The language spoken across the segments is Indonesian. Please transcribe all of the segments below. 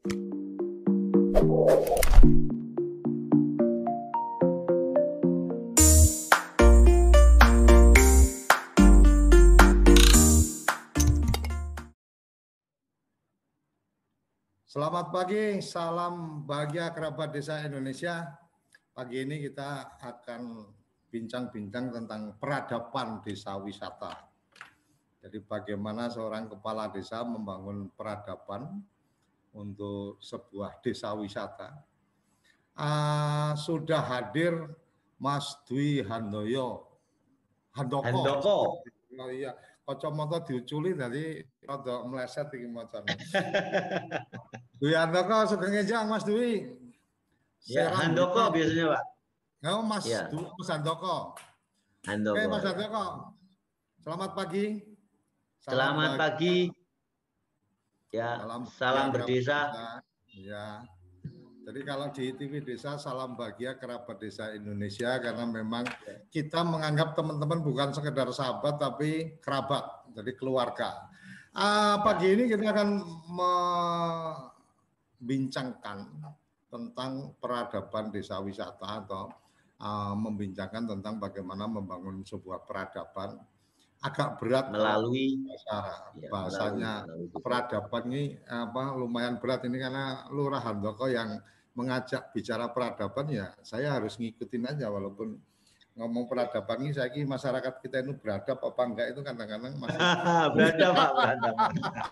Selamat pagi, salam bahagia kerabat desa Indonesia. Pagi ini kita akan bincang-bincang tentang peradaban desa wisata. Jadi bagaimana seorang kepala desa membangun peradaban untuk sebuah desa wisata. Uh, sudah hadir Mas Dwi Handoyo. Handoko. Handoko. Oh iya, kacamata diuculi tadi rada meleset iki macane. Dwi Handoko sugeng ngejang Mas Dwi. Ya, Handoko biasanya, Pak. Oh, Mas ya. Dwi Mas Handoko. Handoko. Oke, Mas Handoko. Selamat pagi. Salam Selamat pagi. Ya, salam, salam berdesa. Ya. Jadi kalau di TV Desa salam bahagia kerabat desa Indonesia karena memang kita menganggap teman-teman bukan sekedar sahabat tapi kerabat, jadi keluarga. Uh, pagi ini kita akan membincangkan tentang peradaban desa wisata atau uh, membincangkan tentang bagaimana membangun sebuah peradaban agak berat melalui. bahasa ya, bahasanya. melalui, melalui peradaban ini apa lumayan berat ini karena Lurah Handoko yang mengajak bicara peradaban ya saya harus ngikutin aja walaupun ngomong peradaban ini saya kira masyarakat kita itu beradab apa enggak itu kadang-kadang masih beradab Pak beradab.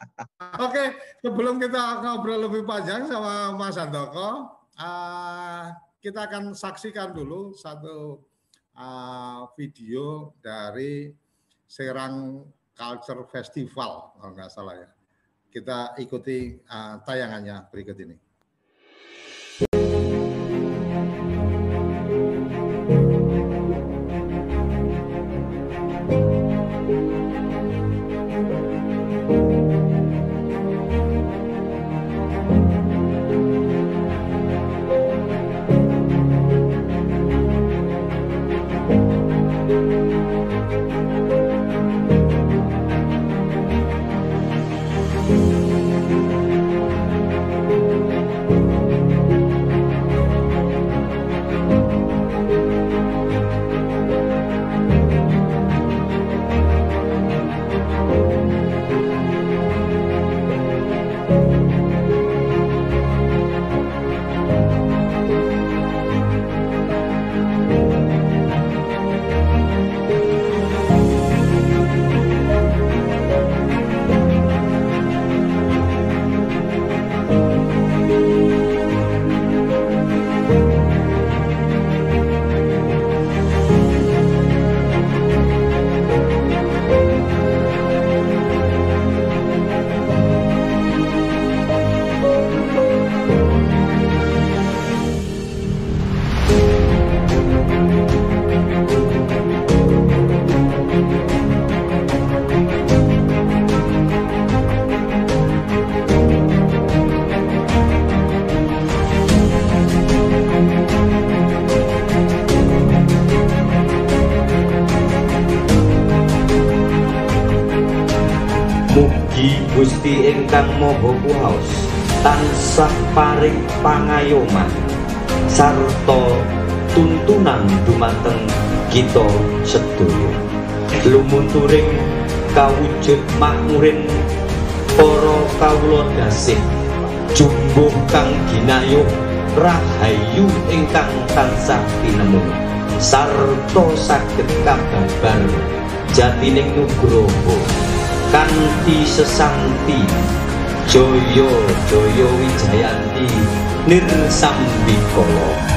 Oke, sebelum kita ngobrol lebih panjang sama Mas Handoko, uh, kita akan saksikan dulu satu uh, video dari Serang Culture Festival kalau nggak salah ya. Kita ikuti uh, tayangannya berikut ini. Paring pangayoman sarta tuntunan dumateng kita sedaya. Lumunturing kawujud makmurin para kawula dasih jumbuh kang ginayuh rahayu ingkang tansah tinemu sarta saged kababar jatining nugroho kanthi sesanti Joyo Joyo Wijayanti Nirsambikala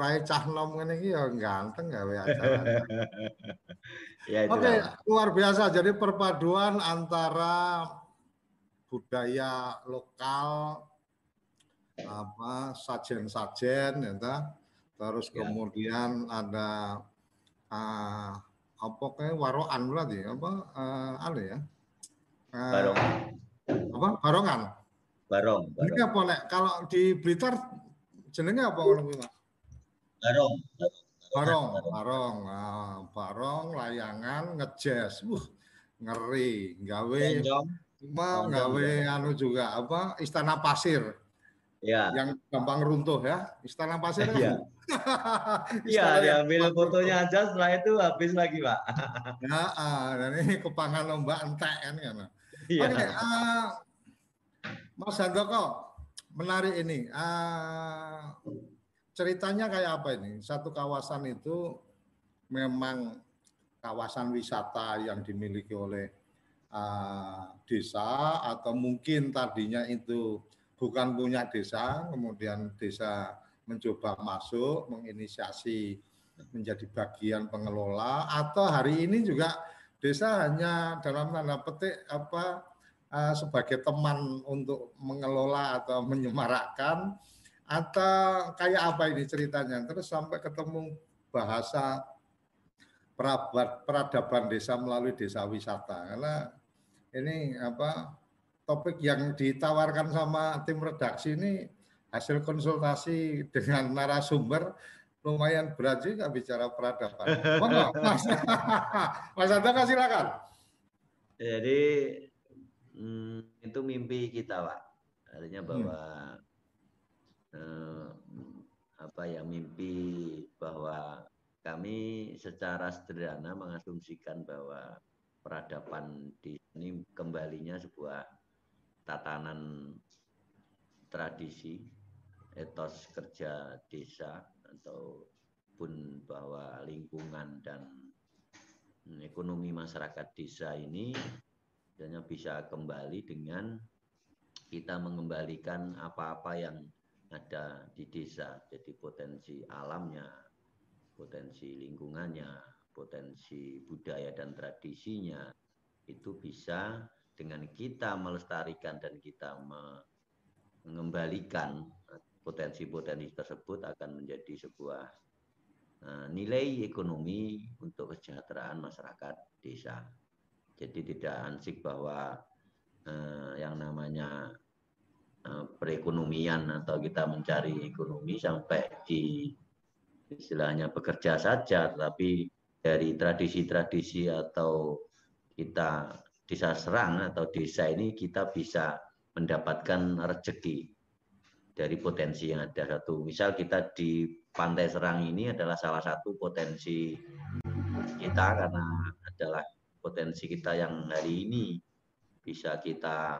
lurai cah nom ini ya ganteng gawe acara. ya, Oke, okay, luar biasa. Jadi perpaduan antara budaya lokal apa sajen-sajen ya terus ya. kemudian ada uh, apa kayak waroan berarti apa uh, ada ya uh, barong apa barongan barong, barong. ini apa nek kalau di Blitar jenengnya apa kalau kita barong barong barong nah, barong layangan ngejazz uh ngeri gawe mau gawe anu juga apa istana pasir ya. yang gampang runtuh ya istana pasir kan ya. Iya, diambil fotonya aja setelah itu habis lagi, Pak. ya, uh, dan ini kepangan lomba entek kan kan. Iya. Oke, uh, Mas Handoko, menarik ini. Uh, ceritanya kayak apa ini? Satu kawasan itu memang kawasan wisata yang dimiliki oleh uh, desa atau mungkin tadinya itu bukan punya desa, kemudian desa mencoba masuk, menginisiasi menjadi bagian pengelola atau hari ini juga desa hanya dalam tanda petik apa uh, sebagai teman untuk mengelola atau menyemarakkan atau kayak apa ini ceritanya terus sampai ketemu bahasa peradaban desa melalui desa wisata karena ini apa topik yang ditawarkan sama tim redaksi ini hasil konsultasi dengan narasumber lumayan berat juga bicara peradaban. Mana, Mas, Mas Anta silakan. Jadi hmm, itu mimpi kita, Pak. Artinya bahwa hmm. Eh, apa ya mimpi bahwa kami secara sederhana mengasumsikan bahwa peradaban di sini kembalinya sebuah tatanan tradisi etos kerja desa ataupun bahwa lingkungan dan ekonomi masyarakat desa ini hanya bisa kembali dengan kita mengembalikan apa-apa yang ada di desa. Jadi potensi alamnya, potensi lingkungannya, potensi budaya dan tradisinya itu bisa dengan kita melestarikan dan kita mengembalikan potensi-potensi tersebut akan menjadi sebuah uh, nilai ekonomi untuk kesejahteraan masyarakat desa. Jadi tidak ansik bahwa uh, yang namanya perekonomian atau kita mencari ekonomi sampai di istilahnya bekerja saja, tetapi dari tradisi-tradisi atau kita desa serang atau desa ini kita bisa mendapatkan rezeki dari potensi yang ada satu. Misal kita di Pantai Serang ini adalah salah satu potensi kita karena adalah potensi kita yang hari ini bisa kita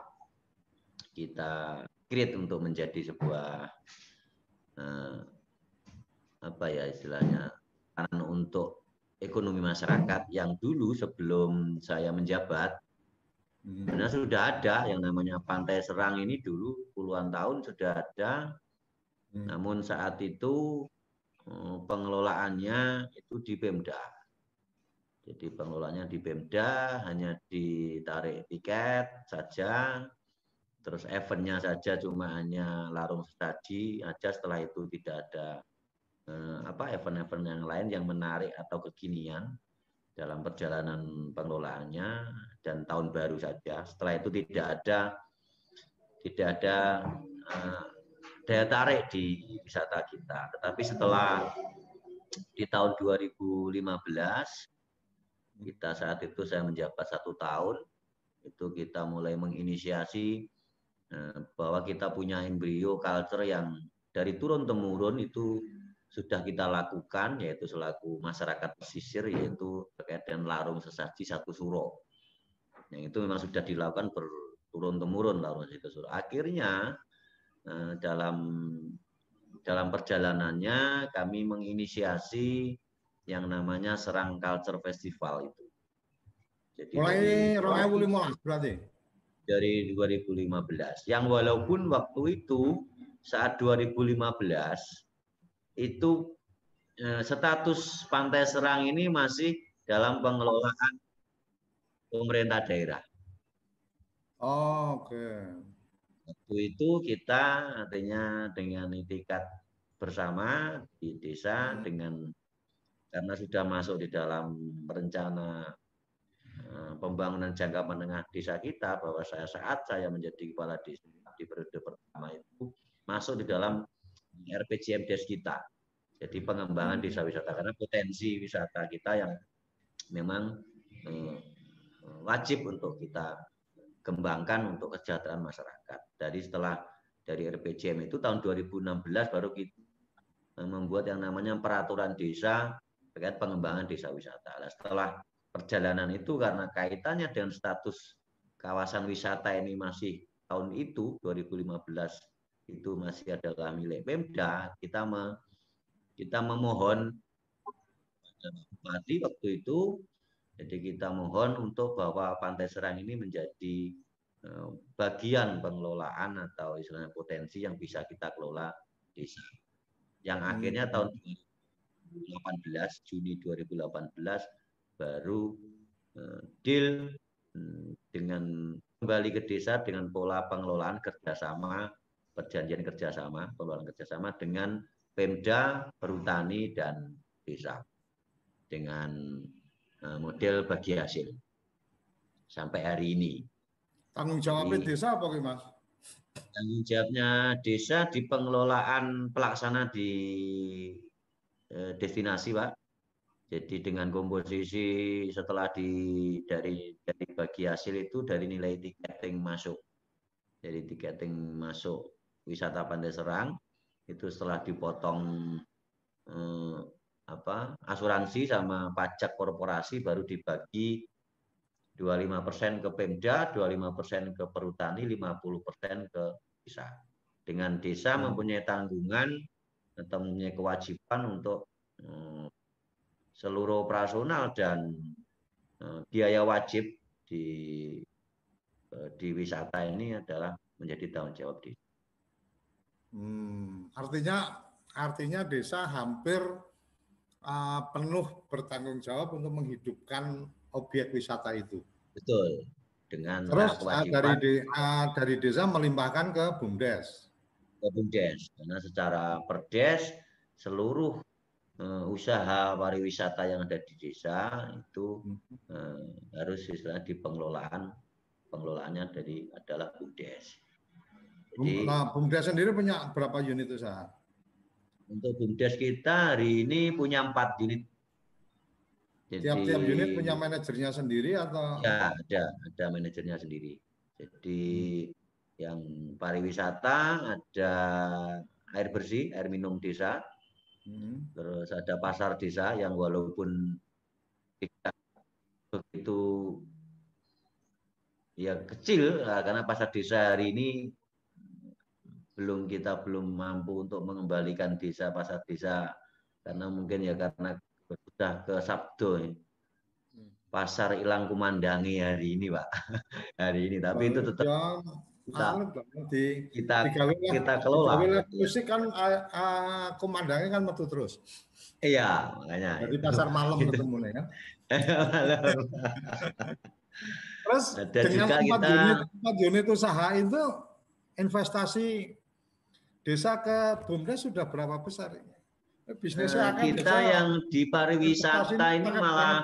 kita create untuk menjadi sebuah eh, apa ya istilahnya untuk ekonomi masyarakat yang dulu sebelum saya menjabat karena hmm. sudah ada yang namanya Pantai Serang ini dulu puluhan tahun sudah ada. Hmm. Namun saat itu eh, pengelolaannya itu di Pemda. Jadi pengelolaannya di Pemda hanya ditarik tiket saja. Terus eventnya saja cuma hanya larung stadi aja setelah itu tidak ada eh, apa event-event yang lain yang menarik atau kekinian dalam perjalanan pengelolaannya dan tahun baru saja. Setelah itu tidak ada tidak ada uh, daya tarik di wisata kita. Tetapi setelah di tahun 2015 kita saat itu saya menjabat satu tahun itu kita mulai menginisiasi bahwa kita punya embrio culture yang dari turun temurun itu sudah kita lakukan yaitu selaku masyarakat pesisir yaitu terkait dengan larung sesaji satu suro. Yang itu memang sudah dilakukan berturun temurun larung satu suro. Akhirnya eh, dalam dalam perjalanannya kami menginisiasi yang namanya Serang Culture Festival itu. Jadi mulai 2015 berarti. Dari 2015. Yang walaupun waktu itu saat 2015 itu eh, status Pantai Serang ini masih dalam pengelolaan pemerintah daerah. Oh, Oke. Okay. Waktu itu kita artinya dengan itikat bersama di desa hmm. dengan karena sudah masuk di dalam rencana pembangunan jangka menengah desa kita bahwa saya saat saya menjadi kepala desa di periode pertama itu masuk di dalam RPJM Des kita. Jadi pengembangan hmm. desa wisata karena potensi wisata kita yang memang eh, wajib untuk kita kembangkan untuk kesejahteraan masyarakat. Dari setelah dari RPJM itu tahun 2016 baru kita eh, membuat yang namanya peraturan desa terkait pengembangan desa wisata. Nah, setelah perjalanan itu karena kaitannya dengan status kawasan wisata ini masih tahun itu 2015 itu masih adalah milik Pemda, kita me, kita memohon Bupati waktu itu jadi kita mohon untuk bahwa Pantai Serang ini menjadi eh, bagian pengelolaan atau istilahnya potensi yang bisa kita kelola desa. Yang akhirnya hmm. tahun 2018 Juni 2018 baru uh, deal um, dengan kembali ke desa dengan pola pengelolaan kerjasama perjanjian kerjasama pengelolaan kerjasama dengan Pemda, Perhutani dan desa dengan uh, model bagi hasil sampai hari ini. Tanggung jawabnya Jadi, desa apa Mas? Tanggung jawabnya desa di pengelolaan pelaksana di Eh, destinasi, Pak. Jadi dengan komposisi setelah di dari dari bagi hasil itu dari nilai tiketing masuk. Dari tiketing masuk wisata Pantai Serang itu setelah dipotong eh, apa asuransi sama pajak korporasi baru dibagi 25% ke Pemda, 25% ke perhutani, 50% ke desa. Dengan desa hmm. mempunyai tanggungan atau mempunyai kewajiban untuk hmm, seluruh operasional dan hmm, biaya wajib di eh, di wisata ini adalah menjadi tanggung jawab di. Hmm, artinya artinya desa hampir uh, penuh bertanggung jawab untuk menghidupkan objek wisata itu. Betul. Dengan terus uh, dari de, uh, dari desa melimpahkan ke bumdes ke BUMDes karena secara perdes seluruh uh, usaha pariwisata yang ada di desa itu uh, harus istilah di pengelolaan pengelolaannya dari adalah BUMDes. Jadi, nah, BUMDes sendiri punya berapa unit usaha? Untuk BUMDes kita hari ini punya empat unit. Tiap-tiap unit punya manajernya sendiri atau? Ya, ada, ada manajernya sendiri. Jadi hmm yang pariwisata, ada air bersih, air minum desa, hmm. terus ada pasar desa yang walaupun tidak begitu ya kecil karena pasar desa hari ini belum kita belum mampu untuk mengembalikan desa pasar desa karena mungkin ya karena sudah ke Sabdo ya. pasar hilang kumandangi hari ini pak hari ini tapi itu tetap kita di, kita kita kelola. musik kan uh, uh, kan metu terus. Iya, makanya. Jadi pasar malam gitu. ketemu ya. Kan? terus Ada dengan juga empat kita... unit, empat unit usaha itu investasi desa ke Bumdes sudah berapa besar? Bisnisnya nah, kita yang di pariwisata ini malah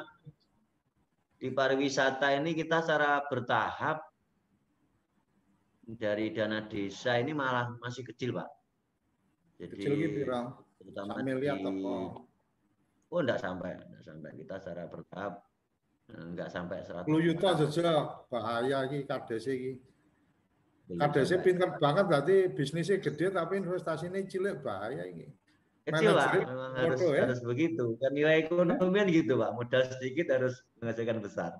di pariwisata ini kita secara bertahap dari dana desa ini malah masih kecil, Pak. Jadi kecil gitu, terutama di, apa? Oh, enggak sampai, enggak sampai. Kita secara bertahap enggak sampai 100 10 juta saja bahaya iki KDC iki. KDC pinter banget berarti bisnisnya gede tapi investasinya cilik bahaya ini kecil lah memang harus ya? harus begitu kan nilai ekonomi kan gitu pak modal sedikit harus menghasilkan besar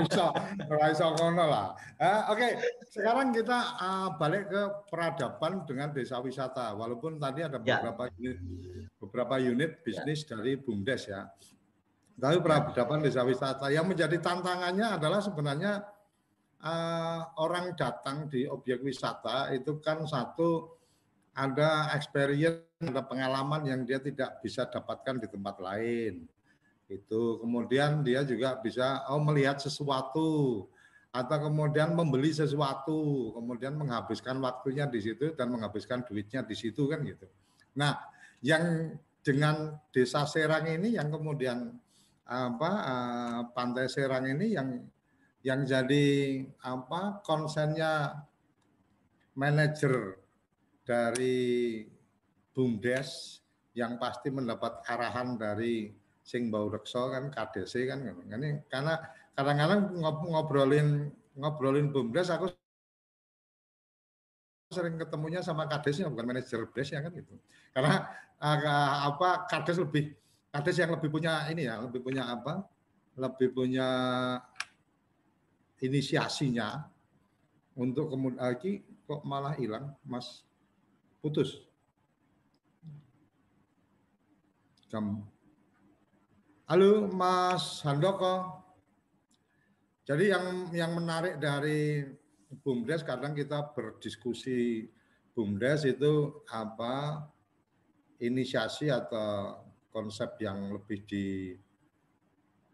bisa bisa kono lah uh, oke okay. sekarang kita uh, balik ke peradaban dengan desa wisata walaupun tadi ada ya. beberapa ya. unit beberapa unit bisnis ya. dari bumdes ya tapi ya. peradaban desa wisata yang menjadi tantangannya adalah sebenarnya uh, orang datang di objek wisata itu kan satu ada experience, ada pengalaman yang dia tidak bisa dapatkan di tempat lain. Itu kemudian dia juga bisa oh melihat sesuatu atau kemudian membeli sesuatu, kemudian menghabiskan waktunya di situ dan menghabiskan duitnya di situ kan gitu. Nah, yang dengan desa Serang ini yang kemudian apa uh, pantai Serang ini yang yang jadi apa konsennya manajer dari BUMDes yang pasti mendapat arahan dari Sing Bau Rekso kan KDC kan ini karena kadang-kadang ngobrolin ngobrolin BUMDes aku sering ketemunya sama kadesnya bukan manajer ya kan gitu. Karena uh, apa kades lebih kades yang lebih punya ini ya lebih punya apa lebih punya inisiasinya untuk kemudian lagi kok malah hilang mas putus. Kamu. Halo mas Handoko. Jadi yang yang menarik dari BUMDes kadang kita berdiskusi BUMDes itu apa inisiasi atau konsep yang lebih di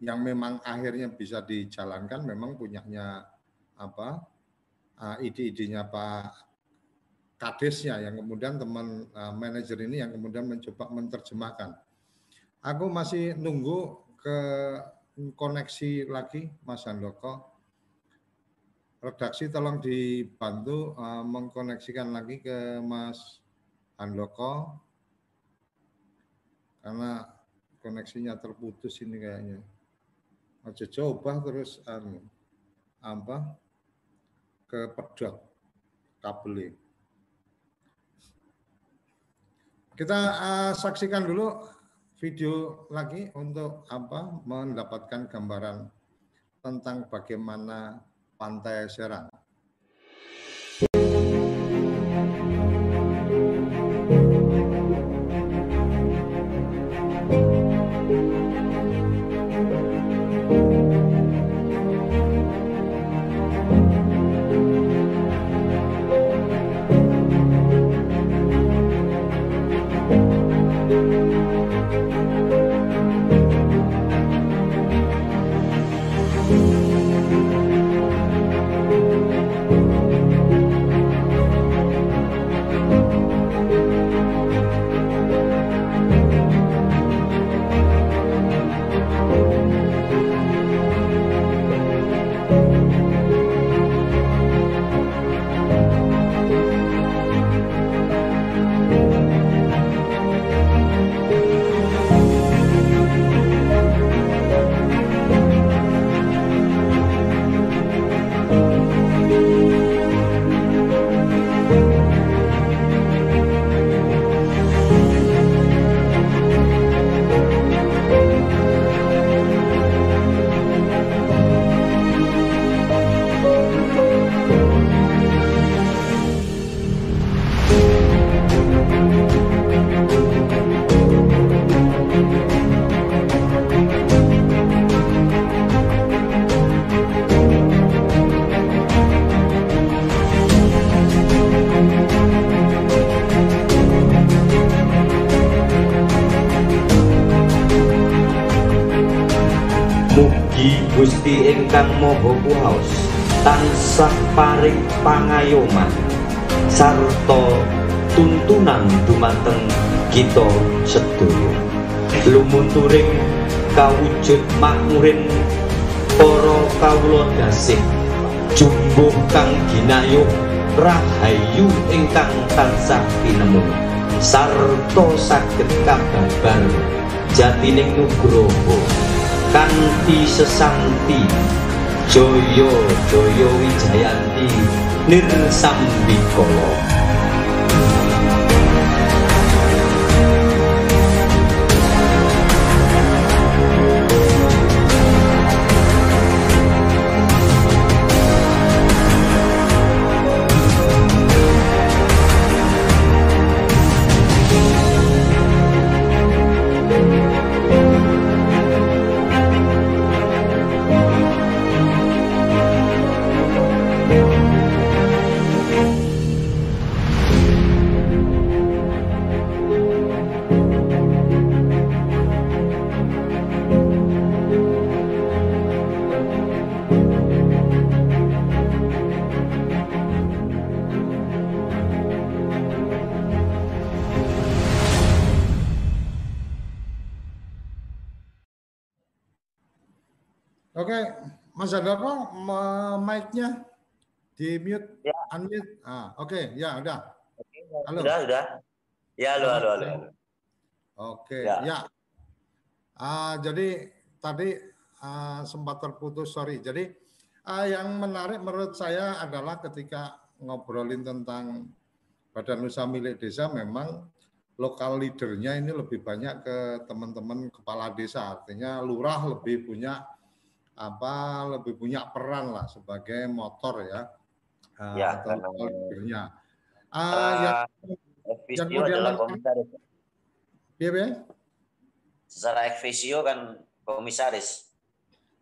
yang memang akhirnya bisa dijalankan memang punyanya apa uh, ide-idenya Pak Kadesnya yang kemudian teman uh, manajer ini yang kemudian mencoba menerjemahkan. Aku masih nunggu ke koneksi lagi Mas Handoko redaksi tolong dibantu uh, mengkoneksikan lagi ke Mas Handoko karena koneksinya terputus ini kayaknya. Aja coba terus anu apa ke pedot kabel Kita uh, saksikan dulu video lagi untuk apa mendapatkan gambaran tentang bagaimana Pantai Serang. Ingkang moho kuwaos tansah paring pangayoman sarta tuntunan dumateng kita sedaya lumunturing kawujud makmurin para kawula dasih jumbuh kang ginayuh rahayu ingkang tansah tinemu sarta saged kababar jatining nugroho kanthi sesanti Joyo Joyo Wijayanti Nirsambikala di mute, ya. unmute. Ah, oke, okay. ya udah. Halo. Sudah, sudah. Ya, halo, halo, halo. Oke, ya. ya. Uh, jadi tadi uh, sempat terputus, sorry. Jadi uh, yang menarik menurut saya adalah ketika ngobrolin tentang badan usaha milik desa, memang lokal leadernya ini lebih banyak ke teman-teman kepala desa. Artinya lurah lebih punya apa lebih punya peran lah sebagai motor ya, uh, ya atau lokal leadernya. Uh, yang, yang kemudian komisaris. Iya, ya? Secara eksvisio kan komisaris.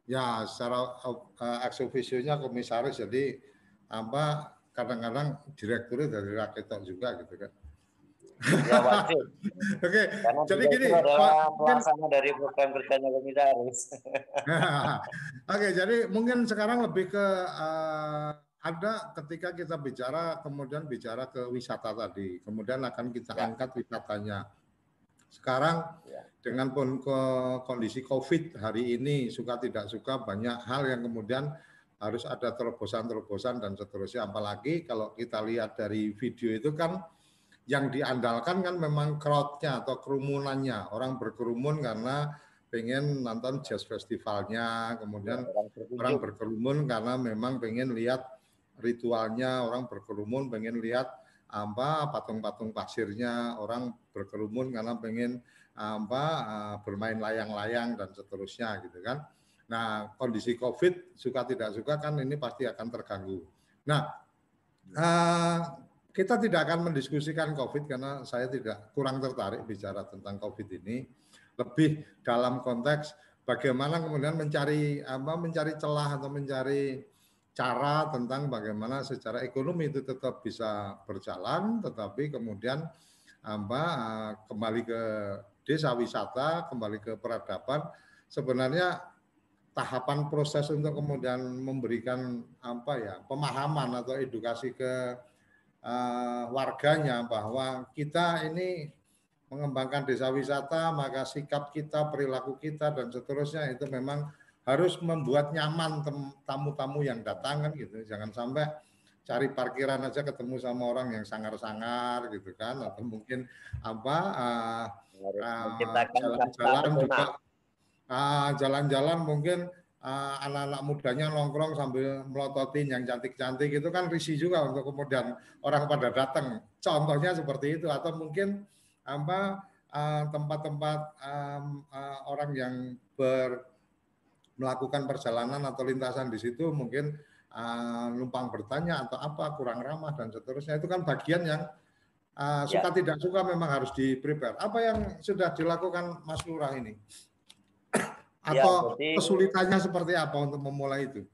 Ya, secara uh, ex officio-nya komisaris jadi apa kadang-kadang direkturnya dari rakyat juga gitu kan. Ya. Oke, okay. jadi gini. Adalah pelaksana dari program kerjanya komisaris. Oke, okay, jadi mungkin sekarang lebih ke uh, ada ketika kita bicara kemudian bicara ke wisata tadi, kemudian akan kita ya. angkat wisatanya. Sekarang ya. dengan pun ke kondisi COVID hari ini suka tidak suka banyak hal yang kemudian harus ada terobosan-terobosan dan seterusnya. Apalagi kalau kita lihat dari video itu kan yang diandalkan kan memang crowdnya atau kerumunannya orang berkerumun karena pengen nonton jazz festivalnya, kemudian ya, orang berkerumun karena memang pengen lihat ritualnya orang berkerumun pengen lihat apa patung-patung pasirnya orang berkerumun karena pengen apa eh, bermain layang-layang dan seterusnya gitu kan. Nah, kondisi Covid suka tidak suka kan ini pasti akan terganggu. Nah, uh, kita tidak akan mendiskusikan Covid karena saya tidak kurang tertarik bicara tentang Covid ini. Lebih dalam konteks bagaimana kemudian mencari apa mencari celah atau mencari cara tentang bagaimana secara ekonomi itu tetap bisa berjalan, tetapi kemudian apa kembali ke desa wisata, kembali ke peradaban, sebenarnya tahapan proses untuk kemudian memberikan apa ya pemahaman atau edukasi ke uh, warganya bahwa kita ini mengembangkan desa wisata, maka sikap kita, perilaku kita dan seterusnya itu memang harus membuat nyaman tamu-tamu yang datang kan gitu. Jangan sampai cari parkiran aja ketemu sama orang yang sangar-sangar gitu kan atau mungkin apa uh, jalan-jalan uh, juga jalan-jalan uh, mungkin uh, anak-anak mudanya nongkrong sambil melototin yang cantik-cantik itu kan risih juga untuk kemudian orang pada datang. Contohnya seperti itu atau mungkin apa tempat-tempat uh, um, uh, orang yang ber melakukan perjalanan atau lintasan di situ mungkin uh, numpang bertanya atau apa kurang ramah dan seterusnya itu kan bagian yang uh, suka ya. tidak suka memang harus di prepare. Apa yang sudah dilakukan Mas Lurah ini? Ya, atau ya, jadi, kesulitannya seperti apa untuk memulai itu?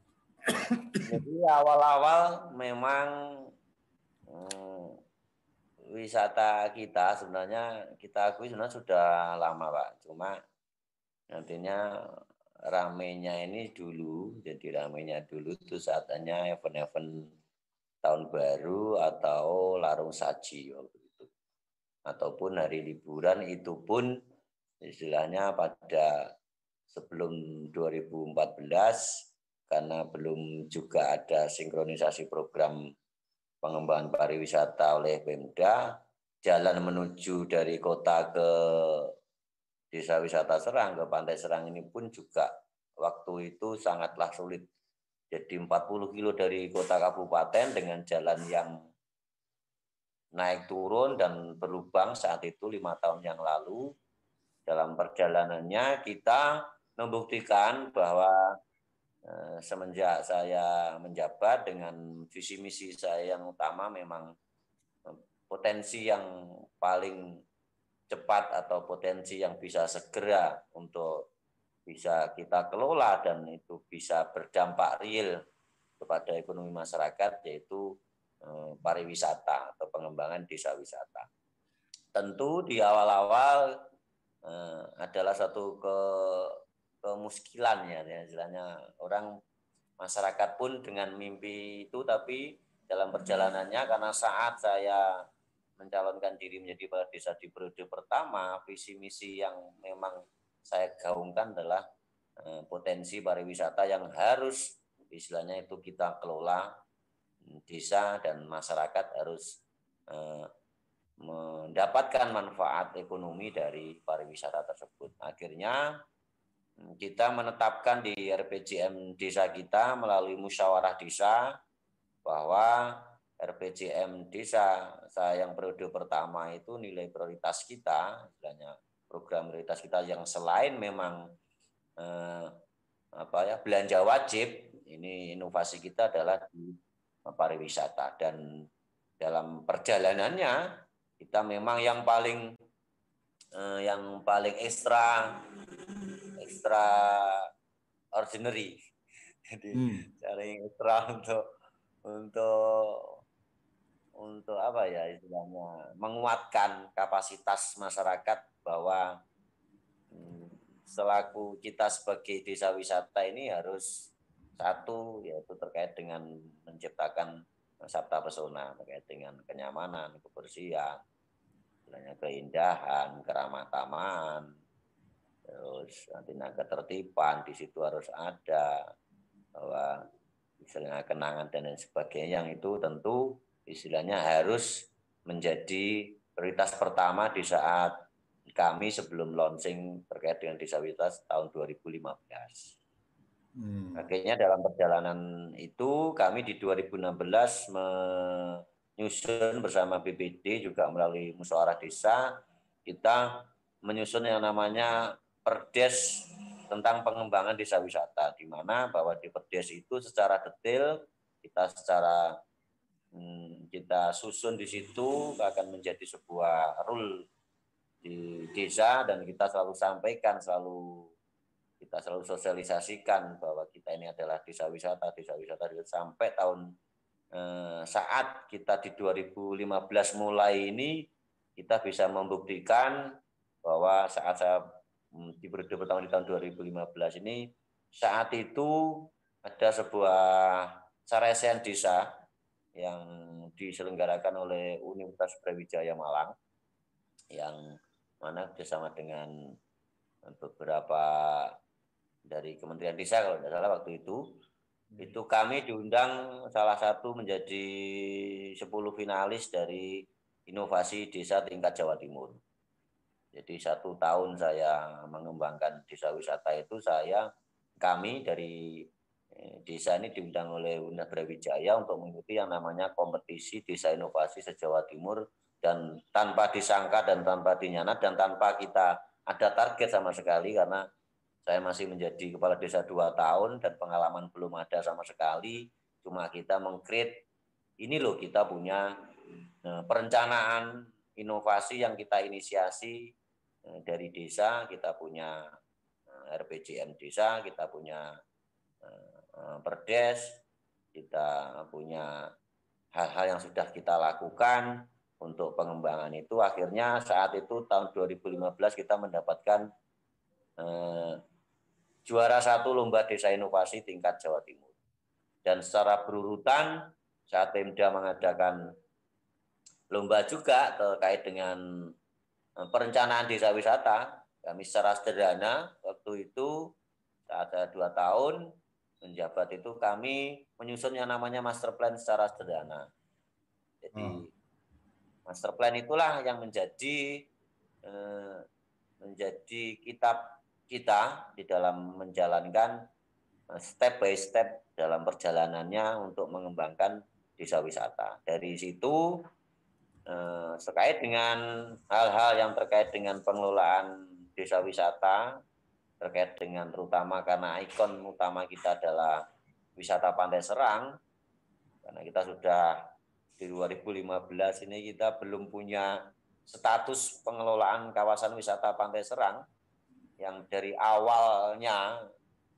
Jadi awal-awal memang hmm, wisata kita sebenarnya kita akui sebenarnya sudah lama Pak. Cuma nantinya ramenya ini dulu, jadi ramenya dulu itu saatnya event-event tahun baru atau larung saji waktu itu. Ataupun hari liburan itu pun istilahnya pada sebelum 2014 karena belum juga ada sinkronisasi program pengembangan pariwisata oleh Pemda, jalan menuju dari kota ke desa wisata Serang ke Pantai Serang ini pun juga waktu itu sangatlah sulit. Jadi 40 kilo dari kota kabupaten dengan jalan yang naik turun dan berlubang saat itu lima tahun yang lalu. Dalam perjalanannya kita membuktikan bahwa eh, semenjak saya menjabat dengan visi misi saya yang utama memang eh, potensi yang paling cepat atau potensi yang bisa segera untuk bisa kita kelola dan itu bisa berdampak real kepada ekonomi masyarakat yaitu eh, pariwisata atau pengembangan desa wisata. Tentu di awal-awal eh, adalah satu ke kemuskilan ya, ya istilahnya orang masyarakat pun dengan mimpi itu tapi dalam perjalanannya karena saat saya mencalonkan diri menjadi kepala desa di periode pertama, visi misi yang memang saya gaungkan adalah eh, potensi pariwisata yang harus istilahnya itu kita kelola desa dan masyarakat harus eh, mendapatkan manfaat ekonomi dari pariwisata tersebut. Akhirnya kita menetapkan di RPJM desa kita melalui musyawarah desa bahwa RPJM desa saya yang periode pertama itu nilai prioritas kita, istilahnya program prioritas kita yang selain memang eh, apa ya belanja wajib, ini inovasi kita adalah di pariwisata dan dalam perjalanannya kita memang yang paling eh, yang paling ekstra ekstra ordinary. Jadi hmm. cari ekstra untuk untuk untuk apa ya istilahnya menguatkan kapasitas masyarakat bahwa hmm, selaku kita sebagai desa wisata ini harus satu yaitu terkait dengan menciptakan sabta pesona terkait dengan kenyamanan, kebersihan, keindahan, keramah taman, terus nanti ketertiban di situ harus ada bahwa istilahnya kenangan dan lain sebagainya. Yang itu tentu istilahnya harus menjadi prioritas pertama di saat kami sebelum launching terkait dengan disabilitas tahun 2015. Hmm. Akhirnya dalam perjalanan itu kami di 2016 menyusun bersama BPD juga melalui musyawarah desa kita menyusun yang namanya Perdes tentang pengembangan desa wisata, di mana bahwa di Perdes itu secara detail kita secara kita susun di situ akan menjadi sebuah rule di desa dan kita selalu sampaikan selalu kita selalu sosialisasikan bahwa kita ini adalah desa wisata desa wisata sampai tahun eh, saat kita di 2015 mulai ini kita bisa membuktikan bahwa saat saya Hmm, di periode pertama di tahun 2015 ini saat itu ada sebuah saresen desa yang diselenggarakan oleh Universitas Brawijaya Malang yang mana bersama dengan beberapa dari Kementerian Desa kalau tidak salah waktu itu hmm. itu kami diundang salah satu menjadi 10 finalis dari inovasi desa tingkat Jawa Timur. Jadi satu tahun saya mengembangkan desa wisata itu saya kami dari desa ini diundang oleh Universitas Brawijaya untuk mengikuti yang namanya kompetisi desa inovasi se-Jawa Timur dan tanpa disangka dan tanpa dinyanat dan tanpa kita ada target sama sekali karena saya masih menjadi kepala desa dua tahun dan pengalaman belum ada sama sekali. Cuma kita mengkrit ini loh kita punya eh, perencanaan inovasi yang kita inisiasi Eh, dari desa. Kita punya eh, RPJM desa, kita punya perdes, kita punya hal-hal yang sudah kita lakukan untuk pengembangan itu. Akhirnya saat itu tahun 2015 kita mendapatkan eh, juara satu lomba desa inovasi tingkat Jawa Timur. Dan secara berurutan saat Pemda mengadakan lomba juga terkait dengan Eh, perencanaan desa wisata kami secara sederhana waktu itu saat ada dua tahun menjabat itu kami menyusun yang namanya master plan secara sederhana. Jadi hmm. master plan itulah yang menjadi eh, menjadi kitab kita di dalam menjalankan eh, step by step dalam perjalanannya untuk mengembangkan desa wisata. Dari situ eh, terkait dengan hal-hal yang terkait dengan pengelolaan desa wisata, terkait dengan terutama karena ikon utama kita adalah wisata Pantai Serang, karena kita sudah di 2015 ini kita belum punya status pengelolaan kawasan wisata Pantai Serang. Yang dari awalnya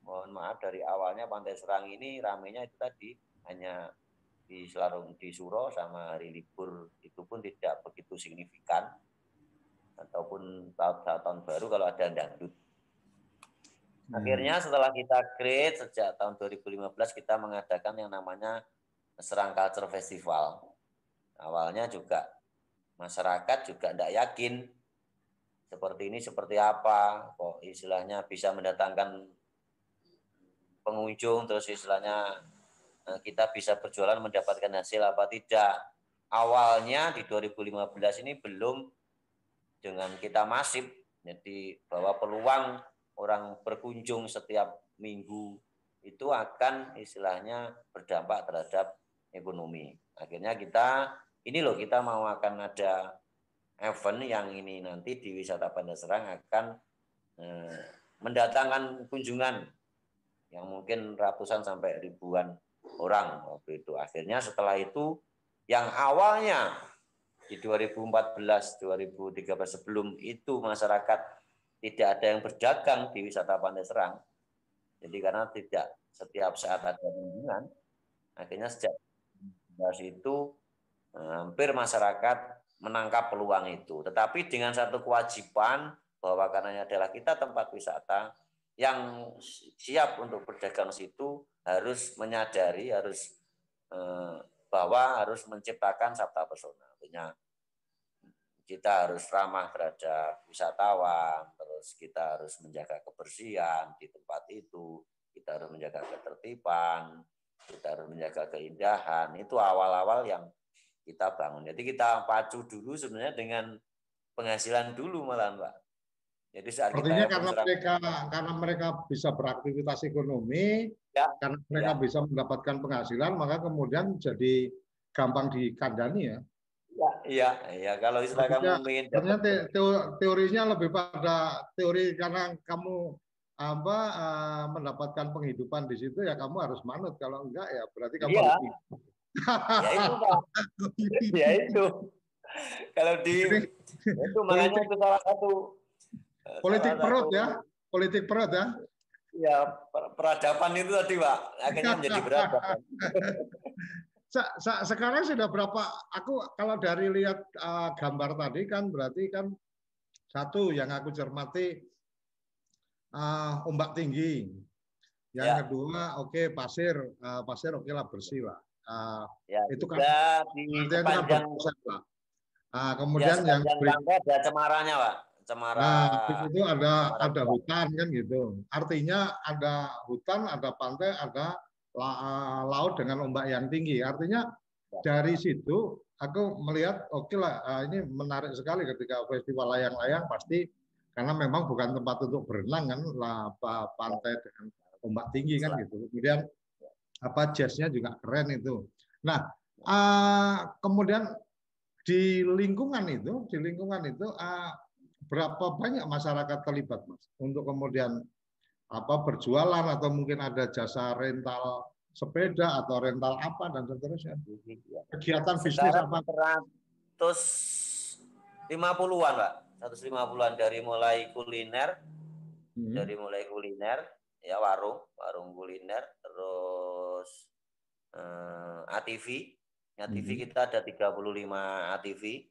mohon maaf dari awalnya Pantai Serang ini ramenya itu tadi hanya di Selarung di Suro sama hari libur itu pun tidak begitu signifikan. Ataupun tahun tahun baru kalau ada dangdut. Hmm. Akhirnya setelah kita create sejak tahun 2015 kita mengadakan yang namanya Serang Culture Festival. Awalnya juga masyarakat juga tidak yakin seperti ini seperti apa kok istilahnya bisa mendatangkan pengunjung terus istilahnya eh, kita bisa berjualan mendapatkan hasil apa tidak. Awalnya di 2015 ini belum dengan kita masif jadi bahwa peluang orang berkunjung setiap minggu itu akan istilahnya berdampak terhadap ekonomi. Akhirnya kita ini loh kita mau akan ada event yang ini nanti di wisata Serang akan eh, mendatangkan kunjungan yang mungkin ratusan sampai ribuan orang waktu itu. Akhirnya setelah itu yang awalnya di 2014, 2013 sebelum itu masyarakat tidak ada yang berdagang di wisata Pantai Serang. Jadi karena tidak setiap saat ada kunjungan, akhirnya sejak dari itu eh, hampir masyarakat menangkap peluang itu. Tetapi dengan satu kewajiban bahwa karena adalah kita tempat wisata yang siap untuk berdagang situ harus menyadari harus eh, bahwa harus menciptakan sabta pesona. Artinya kita harus ramah terhadap wisatawan, terus kita harus menjaga kebersihan di tempat itu, kita harus menjaga ketertiban, kita harus menjaga keindahan. Itu awal-awal yang kita bangun. Jadi kita pacu dulu sebenarnya dengan penghasilan dulu malah Mbak. Jadi saat Artinya kita karena mereka karena mereka bisa beraktivitas ekonomi, ya, karena mereka ya. bisa mendapatkan penghasilan, maka kemudian jadi gampang dikandani ya. Ya, iya, iya. Kalau istilah kamu ingin ternyata teorinya lebih pada teori karena kamu apa uh, mendapatkan penghidupan di situ ya kamu harus manut. Kalau enggak ya berarti kamu ya. harus ya itu Pak. ya itu. Kalau di itu makanya itu salah satu eh, politik salah perut satu, ya, politik perut ya. Ya, peradaban itu tadi, Pak. Akhirnya menjadi peradaban. sekarang sudah berapa? Aku kalau dari lihat uh, gambar tadi kan berarti kan satu yang aku cermati uh, ombak tinggi. Yang ya. kedua, oke okay, pasir, uh, pasir oke okay lah bersih lah. Uh, ya, itu kan di sepanjang, kan lah. Uh, kemudian ya, yang ada cemarannya, Pak. Cemara. Nah, itu ada cemara ada hutan kan gitu. Artinya ada hutan, ada pantai, ada laut dengan ombak yang tinggi. Artinya dari situ aku melihat oke okay lah eh, ini menarik sekali ketika festival layang-layang pasti karena memang bukan tempat untuk berenang kan lah pantai dengan ombak tinggi kan gitu. Kemudian apa jazznya juga keren itu. Nah uh, kemudian di lingkungan itu di lingkungan itu uh, berapa banyak masyarakat terlibat mas untuk kemudian apa berjualan atau mungkin ada jasa rental sepeda atau rental apa dan seterusnya. Kegiatan bisnis apa? 150-an, Pak. 150-an dari mulai kuliner, hmm. dari mulai kuliner, ya warung, warung kuliner, terus eh, ATV. ATV hmm. kita ada 35 ATV.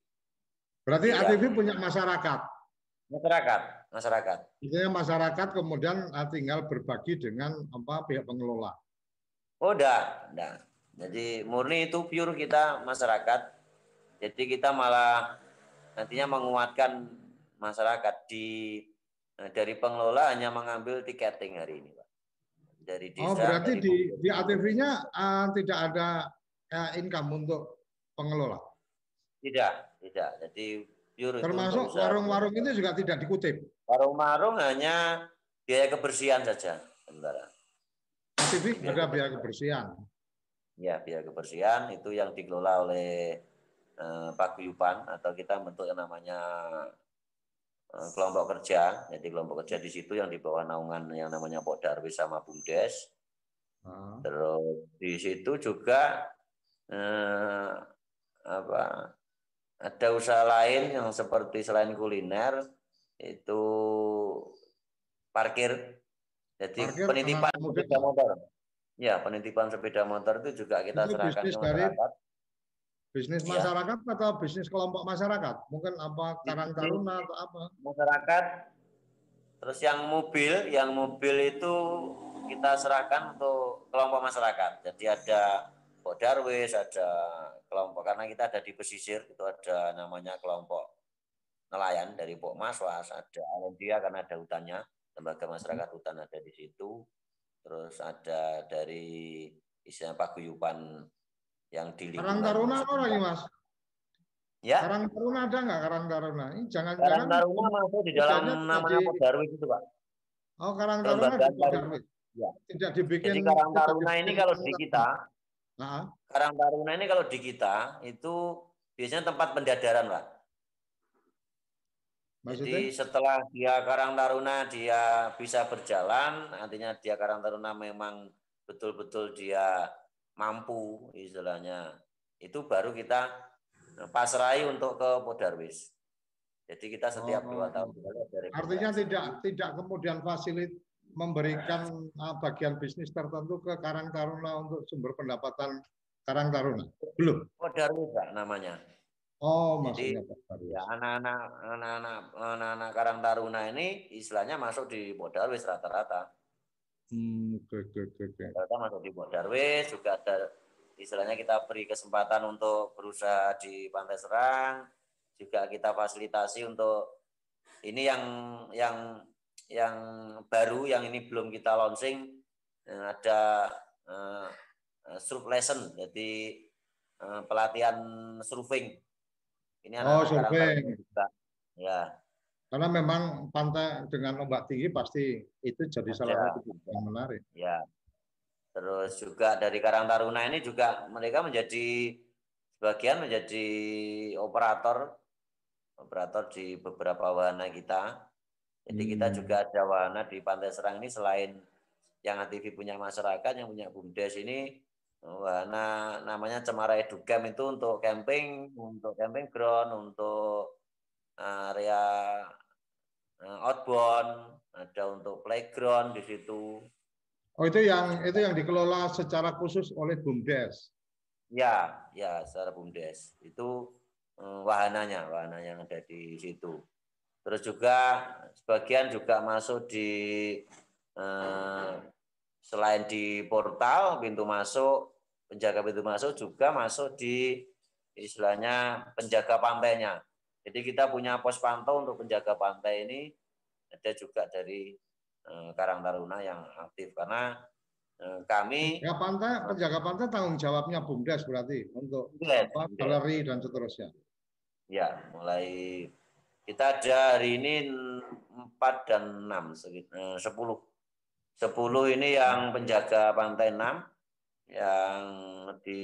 Berarti ya. ATV punya masyarakat. Masyarakat, masyarakat. Artinya masyarakat kemudian ah, tinggal berbagi dengan apa pihak pengelola. Oh, enggak, enggak. Jadi murni itu pure kita masyarakat. Jadi kita malah nantinya menguatkan masyarakat di eh, dari pengelola hanya mengambil tiketing hari ini, Pak. Dari desa. Oh, berarti di di ATV-nya uh, ah, tidak ada uh, income untuk pengelola. Tidak, tidak. Jadi Termasuk warung-warung ini juga tidak dikutip. Warung-warung hanya biaya kebersihan saja, sementara. TV ada biaya kebersihan. Ya, biaya kebersihan itu yang dikelola oleh eh, Pak Guyupan atau kita bentuk yang namanya eh, kelompok kerja. Jadi kelompok kerja di situ yang di bawah naungan yang namanya Pok Darwis sama Bumdes. Uh. Terus di situ juga eh, apa ada usaha lain yang seperti selain kuliner itu parkir. Jadi parkir, penitipan sepeda motor. Ya, penitipan sepeda motor itu juga kita itu serahkan ke masyarakat. bisnis ya. masyarakat atau bisnis kelompok masyarakat? Mungkin apa Karang Taruna atau apa? Masyarakat. Terus yang mobil, yang mobil itu kita serahkan untuk kelompok masyarakat. Jadi ada Pok Darwis, ada kelompok karena kita ada di pesisir itu ada namanya kelompok nelayan dari Pok Maswas, ada Alendia karena ada hutannya, lembaga masyarakat hutan ada di situ. terus ada dari istilah paguyuban yang di Karang Taruna orang ini mas. Ya. Karang Taruna ada nggak Karang Taruna? Ini jangan Karang Taruna masuk di dalam namanya Podarwis itu pak. Oh Karang Taruna di Podarwis. Ya. Tidak dibikin. Jadi Karang Taruna ini kalau di kita, nah. Karang Taruna ini kalau di kita itu biasanya tempat pendadaran pak. Maksudnya? Jadi setelah dia Karang Taruna dia bisa berjalan, artinya dia Karang Taruna memang betul-betul dia mampu istilahnya. Itu baru kita pasrai untuk ke Podarwis. Jadi kita setiap oh, dua tahun dari Artinya tidak tidak kemudian fasilit memberikan uh, bagian bisnis tertentu ke Karang Taruna untuk sumber pendapatan Karang Taruna. Belum. Podarwis namanya. Oh, Jadi, ya anak-anak anak-anak anak-anak Karang Taruna ini istilahnya masuk di Darwis rata-rata. Hmm, oke, oke, oke. Rata masuk di Darwis juga ada istilahnya kita beri kesempatan untuk berusaha di Pantai Serang, juga kita fasilitasi untuk ini yang yang yang baru yang ini belum kita launching eh, ada uh, surf lesson jadi uh, pelatihan surfing ini oh, survei. Ya. Karena memang pantai dengan ombak tinggi pasti itu jadi salah satu yang menarik. Ya. Terus juga dari Karang Taruna ini juga mereka menjadi sebagian menjadi operator operator di beberapa wahana kita. Jadi hmm. kita juga ada wahana di Pantai Serang ini selain yang ATV punya masyarakat, yang punya BUMDes ini Wahana namanya Cemara Edugam itu untuk camping, untuk camping ground, untuk area eh, outbound, ada untuk playground di situ. Oh itu yang itu yang dikelola secara khusus oleh BUMDes. Ya, ya secara BUMDes. Itu eh, wahananya, wahana yang ada di situ. Terus juga sebagian juga masuk di eh, selain di portal pintu masuk penjaga pintu masuk juga masuk di istilahnya penjaga pantainya. Jadi kita punya pos pantau untuk penjaga pantai ini ada juga dari eh, Karang Taruna yang aktif karena eh, kami ya pantai penjaga pantai tanggung jawabnya BUMDes berarti untuk galeri dan seterusnya. Ya, mulai kita ada hari ini 4 dan 6 10. 10 ini yang penjaga pantai 6, yang di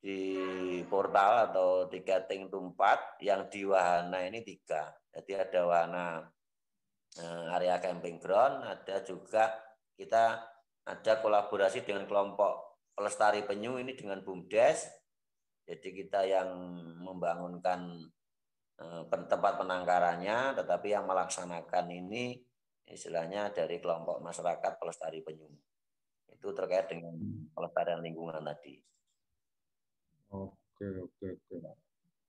di portal atau tiketing itu empat, yang di wahana ini tiga. Jadi ada wahana eh, area camping ground, ada juga kita ada kolaborasi dengan kelompok pelestari penyu ini dengan BUMDes. Jadi kita yang membangunkan tempat penangkarannya, tetapi yang melaksanakan ini istilahnya dari kelompok masyarakat pelestari penyu itu terkait dengan pelestarian lingkungan tadi. Oke, oke, oke.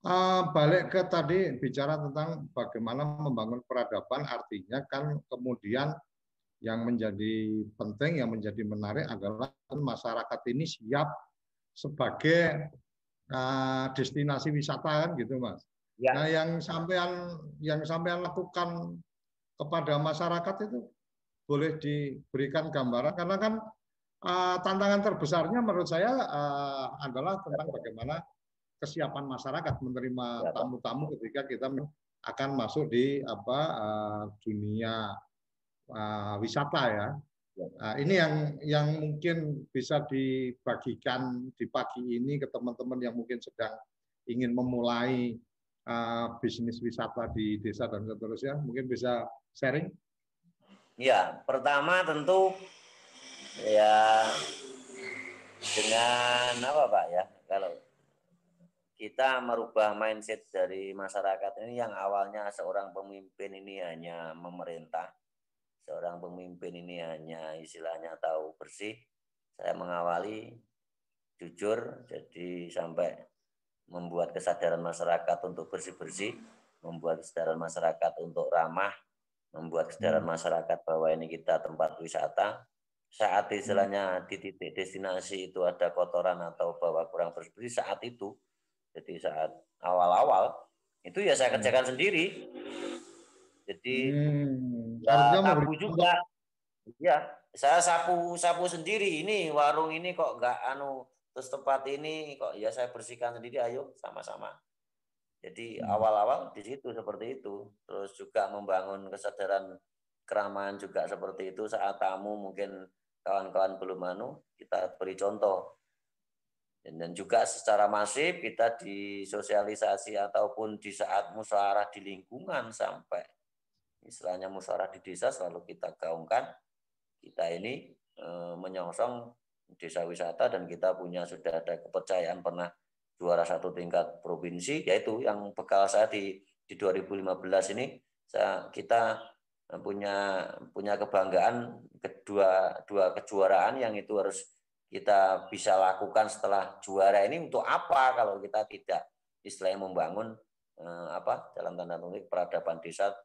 Uh, balik ke tadi bicara tentang bagaimana membangun peradaban, artinya kan kemudian yang menjadi penting, yang menjadi menarik adalah masyarakat ini siap sebagai uh, destinasi wisata kan gitu, Mas. Ya. Nah, yang sampean yang sampean lakukan kepada masyarakat itu boleh diberikan gambaran karena kan uh, tantangan terbesarnya menurut saya uh, adalah tentang bagaimana kesiapan masyarakat menerima ya, tamu-tamu ketika kita akan masuk di apa uh, dunia uh, wisata ya. Nah, ini yang yang mungkin bisa dibagikan di pagi ini ke teman-teman yang mungkin sedang ingin memulai uh, bisnis wisata di desa dan seterusnya, mungkin bisa sharing. Ya, pertama tentu ya dengan apa Pak ya kalau kita merubah mindset dari masyarakat ini yang awalnya seorang pemimpin ini hanya memerintah seorang pemimpin ini hanya istilahnya tahu bersih saya mengawali jujur jadi sampai membuat kesadaran masyarakat untuk bersih-bersih membuat kesadaran masyarakat untuk ramah membuat kesadaran hmm. masyarakat bahwa ini kita tempat wisata. Saat istilahnya di titik destinasi itu ada kotoran atau bawa kurang bersih saat itu jadi saat awal-awal itu ya saya kerjakan sendiri. Jadi hmm. ya tabu juga. Ya, saya sapu sapu sendiri. Ini warung ini kok nggak anu terus tempat ini kok ya saya bersihkan sendiri ayo sama-sama. Jadi hmm. awal-awal di situ seperti itu. Terus juga membangun kesadaran keramahan juga seperti itu saat tamu mungkin kawan-kawan belum anu kita beri contoh. Dan juga secara masif kita disosialisasi ataupun di saat musyawarah di lingkungan sampai istilahnya musyawarah di desa selalu kita gaungkan kita ini e, menyongsong desa wisata dan kita punya sudah ada kepercayaan pernah juara satu tingkat provinsi yaitu yang bekal saya di di 2015 ini saya, kita punya punya kebanggaan kedua dua kejuaraan yang itu harus kita bisa lakukan setelah juara ini untuk apa kalau kita tidak istilahnya membangun eh, apa dalam tanda kutip peradaban desa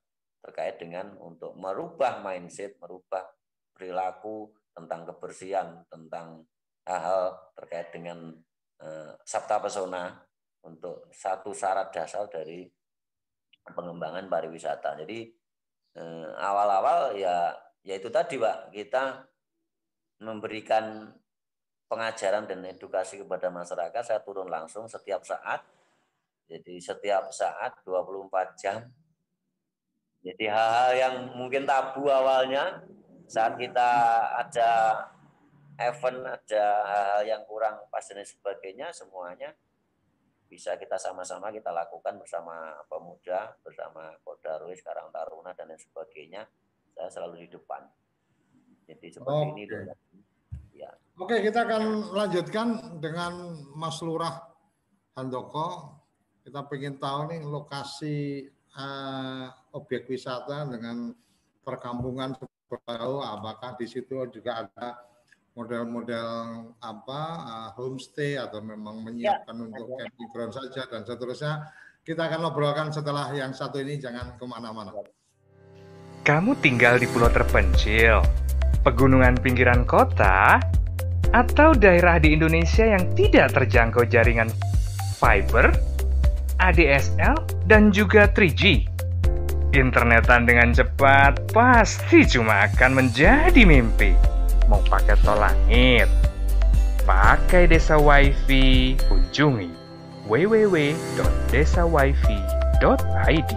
terkait dengan untuk merubah mindset, merubah perilaku tentang kebersihan, tentang hal-hal terkait dengan eh, sabta pesona untuk satu syarat dasar dari pengembangan pariwisata. Jadi eh, awal-awal ya yaitu tadi Pak, kita memberikan pengajaran dan edukasi kepada masyarakat. Saya turun langsung setiap saat. Jadi setiap saat 24 jam. Jadi hal-hal yang mungkin tabu awalnya saat kita ada event ada hal-hal yang kurang pas dan sebagainya semuanya bisa kita sama-sama kita lakukan bersama pemuda bersama Kodarwi sekarang Taruna dan lain sebagainya saya selalu di depan jadi seperti oh, ini okay. ya Oke, kita akan lanjutkan dengan Mas Lurah Handoko. Kita ingin tahu nih lokasi uh, objek wisata dengan perkampungan jauh, apakah di situ juga ada model-model apa uh, homestay atau memang menyiapkan ya, untuk camping ground saja dan seterusnya. Kita akan ngobrolkan setelah yang satu ini, jangan ke mana-mana. Kamu tinggal di pulau terpencil, pegunungan pinggiran kota, atau daerah di Indonesia yang tidak terjangkau jaringan fiber, ADSL, dan juga 3G. Internetan dengan cepat pasti cuma akan menjadi mimpi. Mau pakai tol langit, pakai desa wifi, kunjungi www.desawifi.id.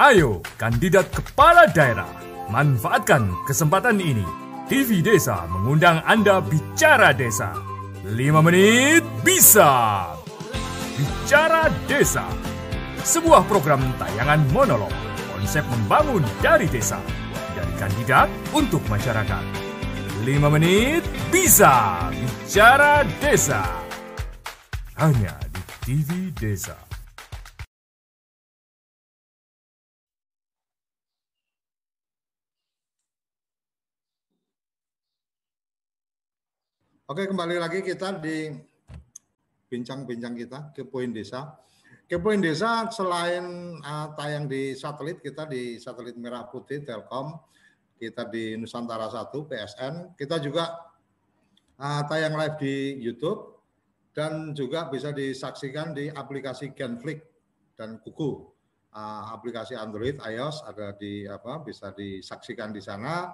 Ayo, kandidat kepala daerah, manfaatkan kesempatan ini TV Desa mengundang Anda bicara desa. 5 menit bisa. Bicara Desa. Sebuah program tayangan monolog. Konsep membangun dari desa. Dari kandidat untuk masyarakat. 5 menit bisa. Bicara Desa. Hanya di TV Desa. Oke, kembali lagi kita di bincang-bincang kita ke poin desa. Ke poin desa selain uh, tayang di satelit kita di satelit merah putih Telkom, kita di Nusantara 1 PSN, kita juga uh, tayang live di YouTube dan juga bisa disaksikan di aplikasi Genflix dan Kuku. Uh, aplikasi Android, iOS ada di apa bisa disaksikan di sana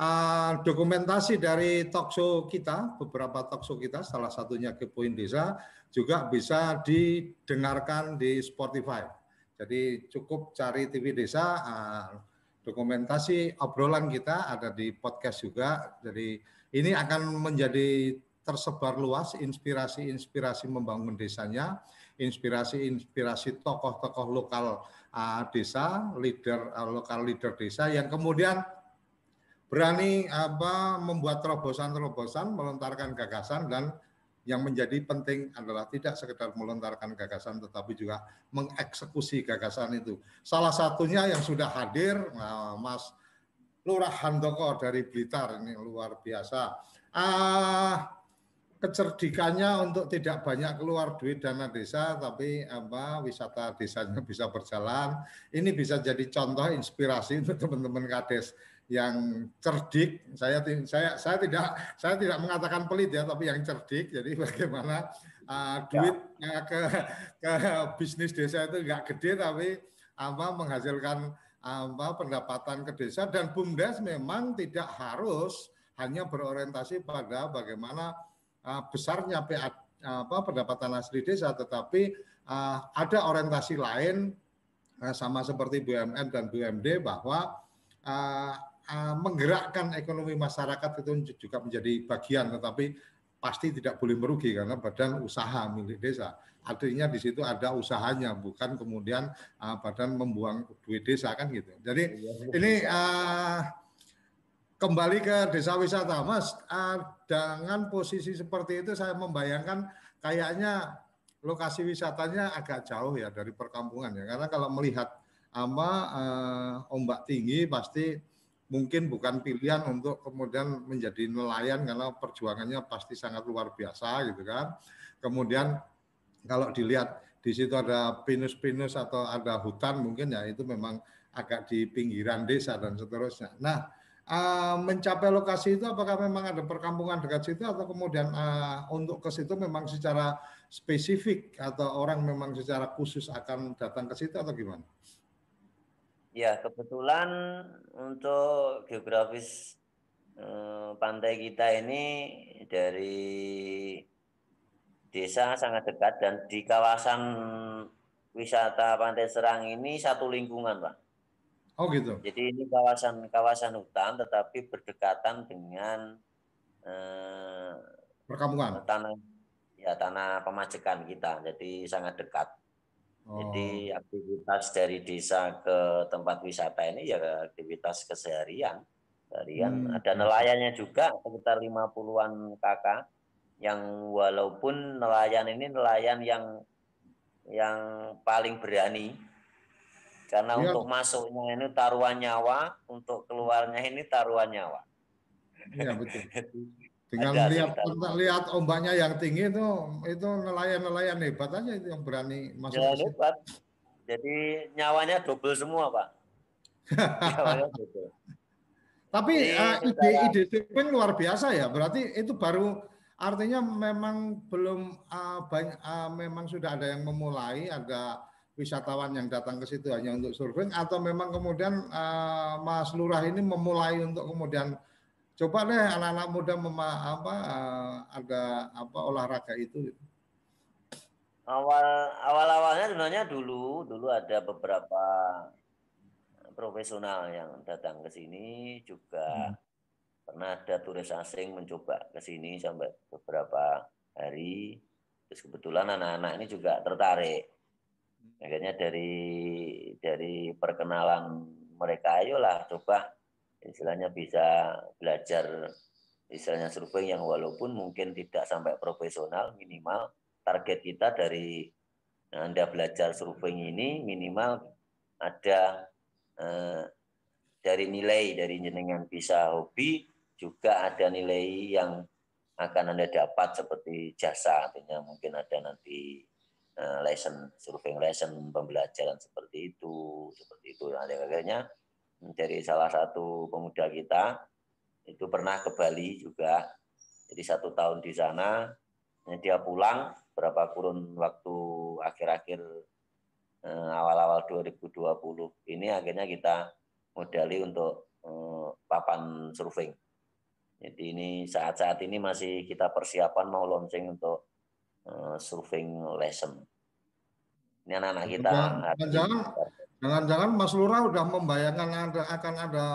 uh, dokumentasi dari talkshow kita, beberapa talkshow kita, salah satunya Kepoin Desa, juga bisa didengarkan di Spotify. Jadi cukup cari TV Desa, uh, dokumentasi obrolan kita ada di podcast juga. Jadi ini akan menjadi tersebar luas inspirasi-inspirasi membangun desanya, inspirasi-inspirasi tokoh-tokoh lokal uh, desa, leader uh, lokal leader desa yang kemudian berani apa membuat terobosan-terobosan, melontarkan gagasan dan yang menjadi penting adalah tidak sekedar melontarkan gagasan tetapi juga mengeksekusi gagasan itu. Salah satunya yang sudah hadir nah, Mas Lurah Handoko dari Blitar ini luar biasa. Ah, kecerdikannya untuk tidak banyak keluar duit dana desa tapi apa wisata desanya bisa berjalan. Ini bisa jadi contoh inspirasi untuk teman-teman Kades yang cerdik. Saya saya saya tidak saya tidak mengatakan pelit ya, tapi yang cerdik. Jadi bagaimana uh, duit ya. ke ke bisnis desa itu enggak gede tapi apa menghasilkan apa pendapatan ke desa dan BUMDes memang tidak harus hanya berorientasi pada bagaimana uh, besarnya PA, apa pendapatan asli desa tetapi uh, ada orientasi lain uh, sama seperti BUMN dan BUMD bahwa uh, uh, menggerakkan ekonomi masyarakat itu juga menjadi bagian tetapi pasti tidak boleh merugi karena badan usaha milik desa. Artinya di situ ada usahanya bukan kemudian uh, badan membuang duit desa kan gitu. Jadi iya, ini uh, kembali ke desa wisata. Mas uh, dengan posisi seperti itu saya membayangkan kayaknya lokasi wisatanya agak jauh ya dari perkampungan ya. Karena kalau melihat ama uh, ombak tinggi pasti mungkin bukan pilihan untuk kemudian menjadi nelayan karena perjuangannya pasti sangat luar biasa gitu kan kemudian kalau dilihat di situ ada pinus-pinus atau ada hutan mungkin ya itu memang agak di pinggiran desa dan seterusnya. Nah, uh, mencapai lokasi itu apakah memang ada perkampungan dekat situ atau kemudian uh, untuk ke situ memang secara spesifik atau orang memang secara khusus akan datang ke situ atau gimana? Ya, kebetulan untuk geografis eh, pantai kita ini dari desa sangat dekat dan di kawasan wisata Pantai Serang ini satu lingkungan, Pak. Oh gitu. Jadi ini kawasan kawasan hutan tetapi berdekatan dengan eh, perkampungan. Tanah ya tanah pemajekan kita. Jadi sangat dekat. Oh. Jadi aktivitas dari desa ke tempat wisata ini ya aktivitas keseharian. Keseharian. Hmm. Ada nelayannya juga sekitar 50-an kakak yang walaupun nelayan ini nelayan yang yang paling berani karena ya. untuk masuknya ini taruhan nyawa, untuk keluarnya ini taruhan nyawa. Iya betul. Dengan lihat lihat ombaknya yang tinggi itu itu nelayan-nelayan hebat aja itu yang berani masuk. Ya, hebat. Jadi nyawanya double semua, Pak. nyawanya double. Tapi uh, ide ide shipping luar biasa ya. Berarti itu baru Artinya memang belum uh, banyak, uh, memang sudah ada yang memulai, ada wisatawan yang datang ke situ hanya untuk surfing atau memang kemudian uh, Mas Lurah ini memulai untuk kemudian coba deh anak-anak muda mema, apa uh, ada apa olahraga itu. Awal awal awalnya sebenarnya dulu dulu ada beberapa profesional yang datang ke sini juga hmm. pernah ada turis asing mencoba ke sini sampai beberapa hari. Terus kebetulan anak-anak ini juga tertarik. Akhirnya dari dari perkenalan mereka ayolah coba istilahnya bisa belajar istilahnya survei yang walaupun mungkin tidak sampai profesional minimal target kita dari anda belajar survei ini minimal ada eh, dari nilai dari jenengan bisa hobi juga ada nilai yang akan Anda dapat seperti jasa, artinya mungkin ada nanti uh, lesson, surveying lesson, pembelajaran seperti itu, seperti itu. Nah, akhirnya dari salah satu pemuda kita itu pernah ke Bali juga, jadi satu tahun di sana, dia pulang berapa kurun waktu akhir-akhir uh, awal-awal 2020 ini akhirnya kita modali untuk uh, papan surfing jadi ini saat-saat ini masih kita persiapan mau launching untuk uh, surfing lesson. Ini anak-anak kita. Jangan-jangan, jangan Mas Lura udah membayangkan ada akan ada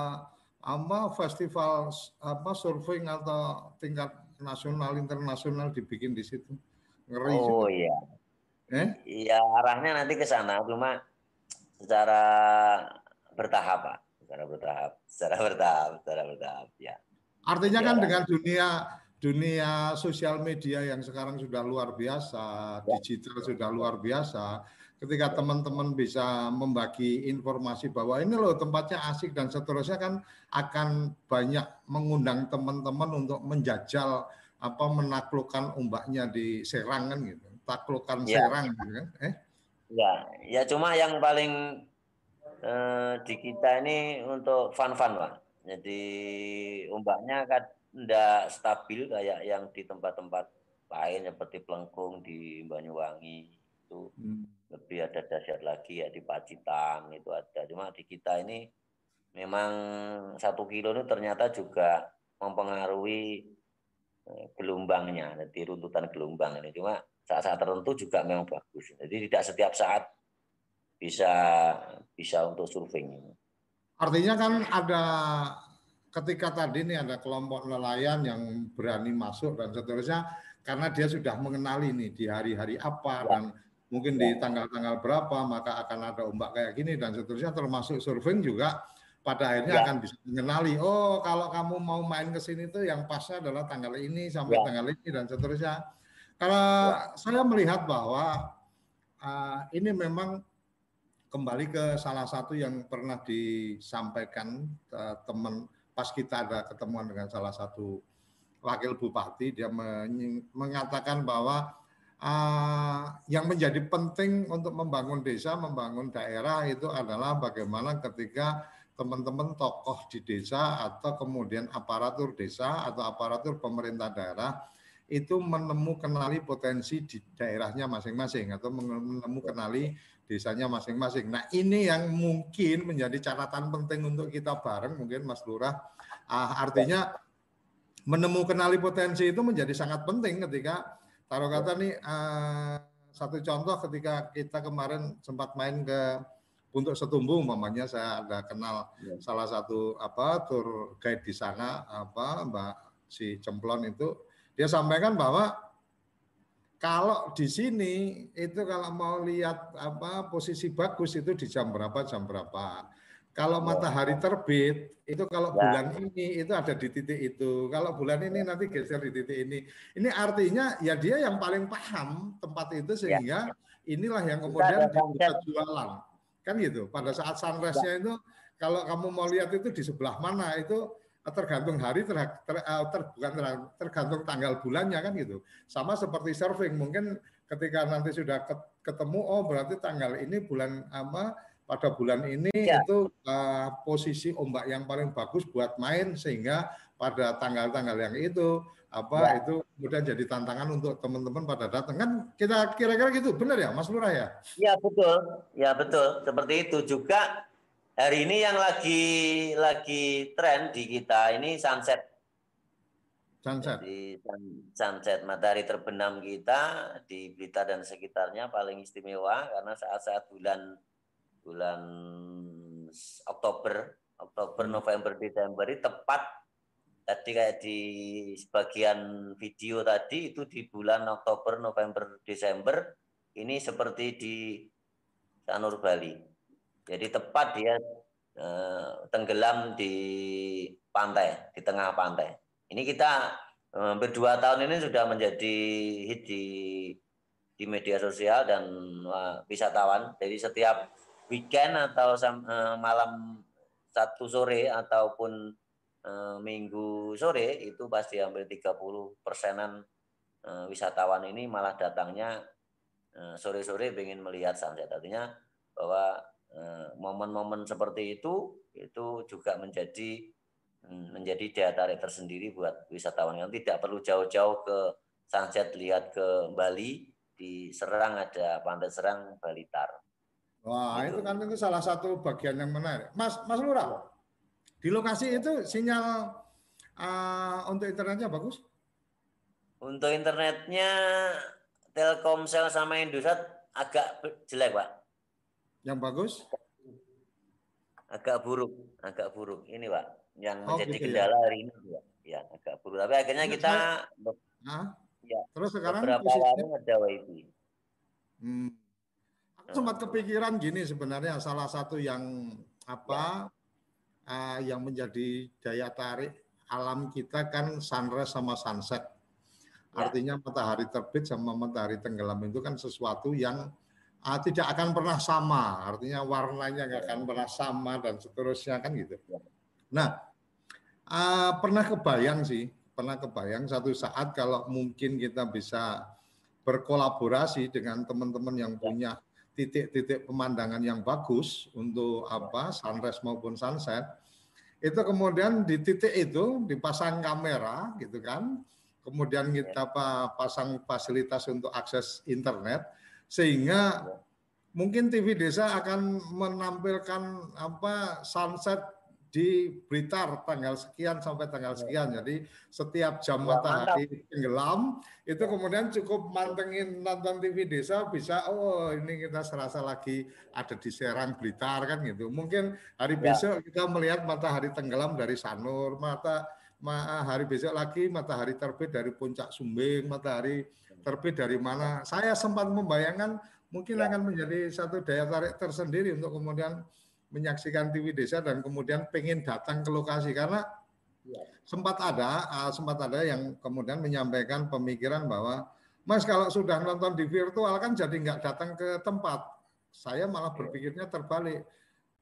apa festival apa surfing atau tingkat nasional internasional dibikin di situ. Ngeri oh juga. iya. Eh? Iya arahnya nanti ke sana cuma secara bertahap Pak. Secara bertahap, secara bertahap, secara bertahap ya. Artinya kan iya. dengan dunia dunia sosial media yang sekarang sudah luar biasa, ya. digital sudah luar biasa. Ketika teman-teman bisa membagi informasi bahwa ini loh tempatnya asik dan seterusnya kan akan banyak mengundang teman-teman untuk menjajal apa menaklukkan ombaknya di Serang kan gitu. Taklukkan ya. Serang gitu kan. Eh? Ya, ya cuma yang paling eh, di kita ini untuk fun-fun, Pak jadi ombaknya kan tidak stabil kayak yang di tempat-tempat lain seperti Pelengkung di Banyuwangi. itu Hmm. lebih ada dahsyat lagi ya di Pacitan itu ada cuma di kita ini memang satu kilo itu ternyata juga mempengaruhi eh, gelombangnya jadi runtutan gelombang ini cuma saat-saat tertentu juga memang bagus jadi tidak setiap saat bisa bisa untuk surfing Artinya kan ada ketika tadi nih ada kelompok nelayan yang berani masuk dan seterusnya karena dia sudah mengenali nih di hari-hari apa Ya. dan mungkin di tanggal-tanggal berapa maka akan ada ombak kayak gini dan seterusnya termasuk surfing juga pada akhirnya Ya. akan bisa mengenali oh kalau kamu mau main ke sini tuh yang pasnya adalah tanggal ini sampai Ya. tanggal ini dan seterusnya. Kalau saya melihat bahwa uh, ini memang kembali ke salah satu yang pernah disampaikan uh, teman pas kita ada ketemuan dengan salah satu wakil bupati dia mengatakan bahwa uh, yang menjadi penting untuk membangun desa, membangun daerah itu adalah bagaimana ketika teman-teman tokoh di desa atau kemudian aparatur desa atau aparatur pemerintah daerah itu menemu kenali potensi di daerahnya masing-masing atau menemu kenali desanya masing-masing. Nah ini yang mungkin menjadi catatan penting untuk kita bareng mungkin Mas Lurah. Ah, artinya menemu kenali potensi itu menjadi sangat penting ketika taruh kata nih ah, satu contoh ketika kita kemarin sempat main ke untuk setumbu umpamanya saya ada kenal Ya. salah satu apa tour guide di sana apa Mbak si Cemplon itu dia sampaikan bahwa kalau di sini itu kalau mau lihat apa posisi bagus itu di jam berapa jam berapa. Kalau matahari terbit itu kalau Ya. bulan ini itu ada di titik itu. Kalau bulan ini nanti geser di titik ini. Ini artinya ya dia yang paling paham tempat itu sehingga inilah yang kemudian bisa jualan. Kan gitu. Pada saat sunrise-nya itu kalau kamu mau lihat itu di sebelah mana itu tergantung hari ter, ter, eh, ter- bukan ter- tergantung tanggal bulannya kan gitu sama seperti surfing mungkin ketika nanti sudah ket- ketemu oh berarti tanggal ini bulan apa pada bulan ini Ya. itu eh, posisi ombak yang paling bagus buat main sehingga pada tanggal-tanggal yang itu apa Ya. itu kemudian jadi tantangan untuk teman-teman pada datang kan kita kira-kira gitu benar ya Mas Lurah ya Ya betul, ya betul. Seperti itu juga hari ini yang lagi lagi tren di kita ini sunset. sunset Jadi sun- sunset matahari terbenam kita di Blitar dan sekitarnya paling istimewa karena saat-saat bulan bulan Oktober, Oktober, November, Desember ini tepat tadi kayak di sebagian video tadi itu di bulan Oktober, November, Desember ini seperti di Sanur Bali. Jadi tepat dia eh, tenggelam di pantai, di tengah pantai. Ini kita eh, hampir dua tahun ini sudah menjadi hit di di media sosial dan eh, wisatawan. Jadi setiap weekend atau eh, malam satu sore ataupun minggu sore itu pasti hampir 30 persenan wisatawan ini malah datangnya sore-sore ingin melihat sunset. Artinya bahwa momen-momen seperti itu itu juga menjadi mm, menjadi daya tarik tersendiri buat wisatawan yang tidak perlu jauh-jauh ke sunset lihat ke Bali di Serang ada Pantai Serang Balitar. Wah, Gitu. itu kan itu salah satu bagian yang menarik. Mas Mas Lurah, di lokasi itu sinyal uh, untuk internetnya bagus? Untuk internetnya Telkomsel sama Indosat agak jelek, Pak. Yang bagus? Agak buruk, agak buruk. Ini, Pak, yang Oh, menjadi gitu ya. kendala hari ini, Pak. Ya, agak buruk. Tapi akhirnya Ya, kita Ya, terus sekarang beberapa posisinya warung ada WiFi. Hmm. Aku sempat kepikiran gini sebenarnya salah satu yang apa uh, yang menjadi daya tarik alam kita kan sunrise sama sunset. Ya. Artinya matahari terbit sama matahari tenggelam itu kan sesuatu yang uh, tidak akan pernah sama. Artinya warnanya nggak akan pernah sama dan seterusnya kan gitu. Nah, uh, pernah kebayang sih, pernah kebayang satu saat kalau mungkin kita bisa berkolaborasi dengan teman-teman yang punya titik-titik pemandangan yang bagus untuk apa sunrise maupun sunset itu kemudian di titik itu dipasang kamera gitu kan. Kemudian kita pa- pasang fasilitas untuk akses internet Sehingga mungkin TV Desa akan menampilkan apa sunset di Blitar tanggal sekian sampai tanggal sekian. Jadi setiap jam matahari tenggelam itu kemudian cukup mantengin nonton TV desa bisa oh ini kita serasa lagi ada di Serang Blitar kan gitu. Mungkin hari ya. besok kita melihat matahari tenggelam dari Sanur, mata hari besok lagi matahari terbit dari puncak Sumbing, matahari terbit dari mana. Saya sempat membayangkan mungkin ya. akan menjadi satu daya tarik tersendiri untuk kemudian menyaksikan TV desa dan kemudian pengen datang ke lokasi karena ya. sempat ada uh, sempat ada yang kemudian menyampaikan pemikiran bahwa Mas kalau sudah nonton di virtual kan jadi nggak datang ke tempat. Saya malah ya. berpikirnya terbalik.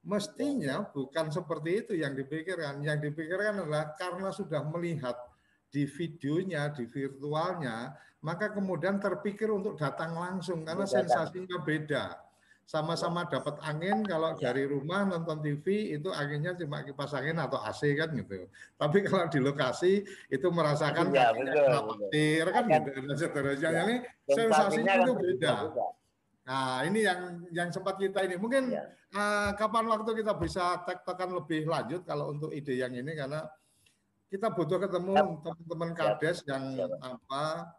Mestinya bukan seperti itu yang dipikirkan. Yang dipikirkan adalah karena sudah melihat di videonya, di virtualnya, maka kemudian terpikir untuk datang langsung karena sensasinya beda sama-sama dapat angin kalau ya. dari rumah nonton TV itu anginnya cuma kipas angin atau AC kan gitu. Tapi kalau di lokasi itu merasakan ya, petir kan gitu dan seterusnya. Ya. Ini sensasinya itu beda. Nah, ini yang yang sempat kita ini mungkin ya. uh, kapan waktu kita bisa tektokan lebih lanjut kalau untuk ide yang ini karena kita butuh ketemu teman-teman kades yang apa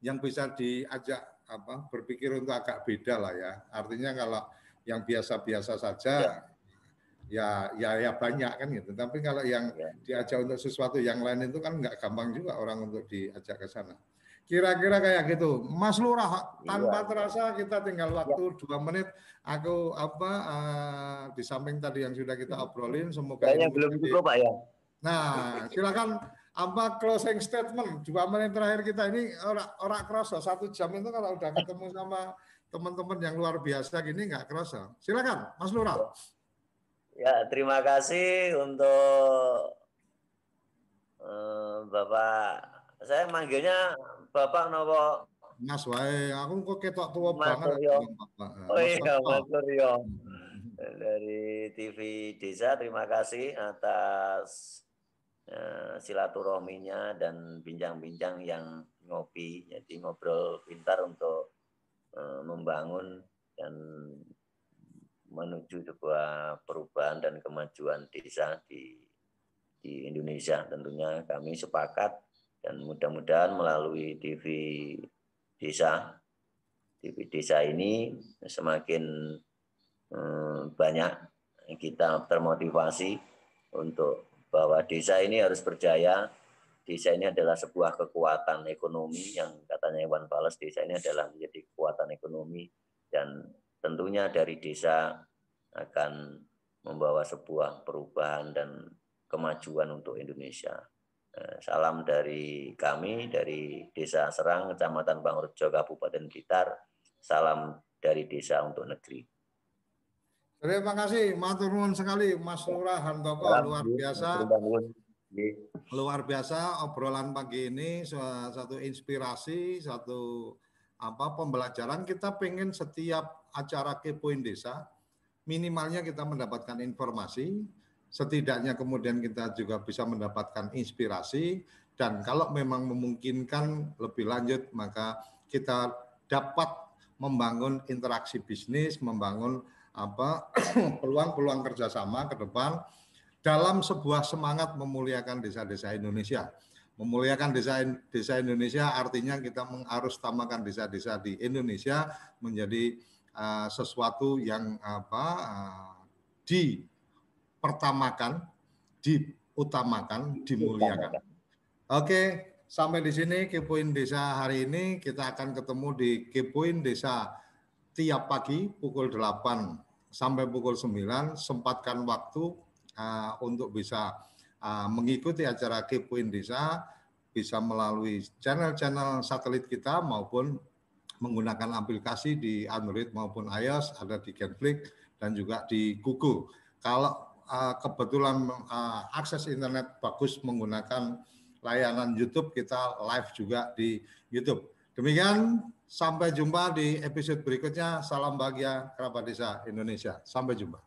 yang bisa diajak apa berpikir untuk agak beda lah ya. Artinya kalau yang biasa-biasa saja ya. ya ya ya banyak kan gitu. Tapi kalau yang ya. diajak untuk sesuatu yang lain itu kan nggak gampang juga orang untuk diajak ke sana. Kira-kira kayak gitu, Mas Lurah. Tanpa ya. terasa kita tinggal waktu ya. dua menit. Aku apa uh, di samping tadi yang sudah kita obrolin, semoga Kayaknya belum cukup Pak ya. Nah, silakan apa closing statement dua menit terakhir kita ini orang orang kerasa. Satu jam itu kalau udah ketemu sama teman-teman yang luar biasa gini nggak kerasa. Silakan Mas Lura ya terima kasih untuk uh, Bapak. Saya manggilnya Bapak Nopo? Mas Wae. Aku kok ketok tua Mas banget. Suryo. oh iya Mas Suryo. Dari TV Desa terima kasih atas Eh, silaturahminya dan bincang-bincang yang ngopi, jadi ngobrol pintar untuk eh, membangun dan menuju sebuah perubahan dan kemajuan desa di di Indonesia. Tentunya kami sepakat dan mudah-mudahan melalui TV desa TV desa ini semakin eh, banyak kita termotivasi untuk bahwa desa ini harus berjaya. Desa ini adalah sebuah kekuatan ekonomi yang katanya Iwan Fals, desa ini adalah menjadi kekuatan ekonomi dan tentunya dari desa akan membawa sebuah perubahan dan kemajuan untuk Indonesia. Eh, salam dari kami, dari Desa Serang, Kecamatan Bangrejo, Kabupaten Blitar. Salam dari desa untuk negeri. Terima kasih, matur nuwun sekali Mas Lurah Handoko. Luar biasa. Luar biasa obrolan pagi ini. Satu inspirasi, satu apa pembelajaran. Kita pengen setiap acara kepoin desa minimalnya kita mendapatkan informasi, setidaknya kemudian kita juga bisa mendapatkan inspirasi. Dan kalau memang memungkinkan lebih lanjut maka kita dapat membangun interaksi bisnis, membangun apa peluang-peluang kerjasama ke depan dalam sebuah semangat memuliakan desa-desa Indonesia. Memuliakan desa desa Indonesia artinya kita harus tamakan desa-desa di Indonesia menjadi uh, sesuatu yang apa uh, dipertamakan, diutamakan, dimuliakan. Oke, sampai di sini Kepoin Desa hari ini kita akan ketemu di Kepoin Desa tiap pagi pukul 8 sampai pukul 9 sempatkan waktu uh, untuk bisa uh, mengikuti acara Kepoin Desa bisa melalui channel-channel satelit kita maupun menggunakan aplikasi di Android maupun iOS ada di Genflix dan juga di Google. Kalau uh, kebetulan uh, akses internet bagus menggunakan layanan YouTube kita live juga di YouTube. Demikian Sampai jumpa di episode berikutnya. Salam bahagia kerabat desa Indonesia. Sampai jumpa.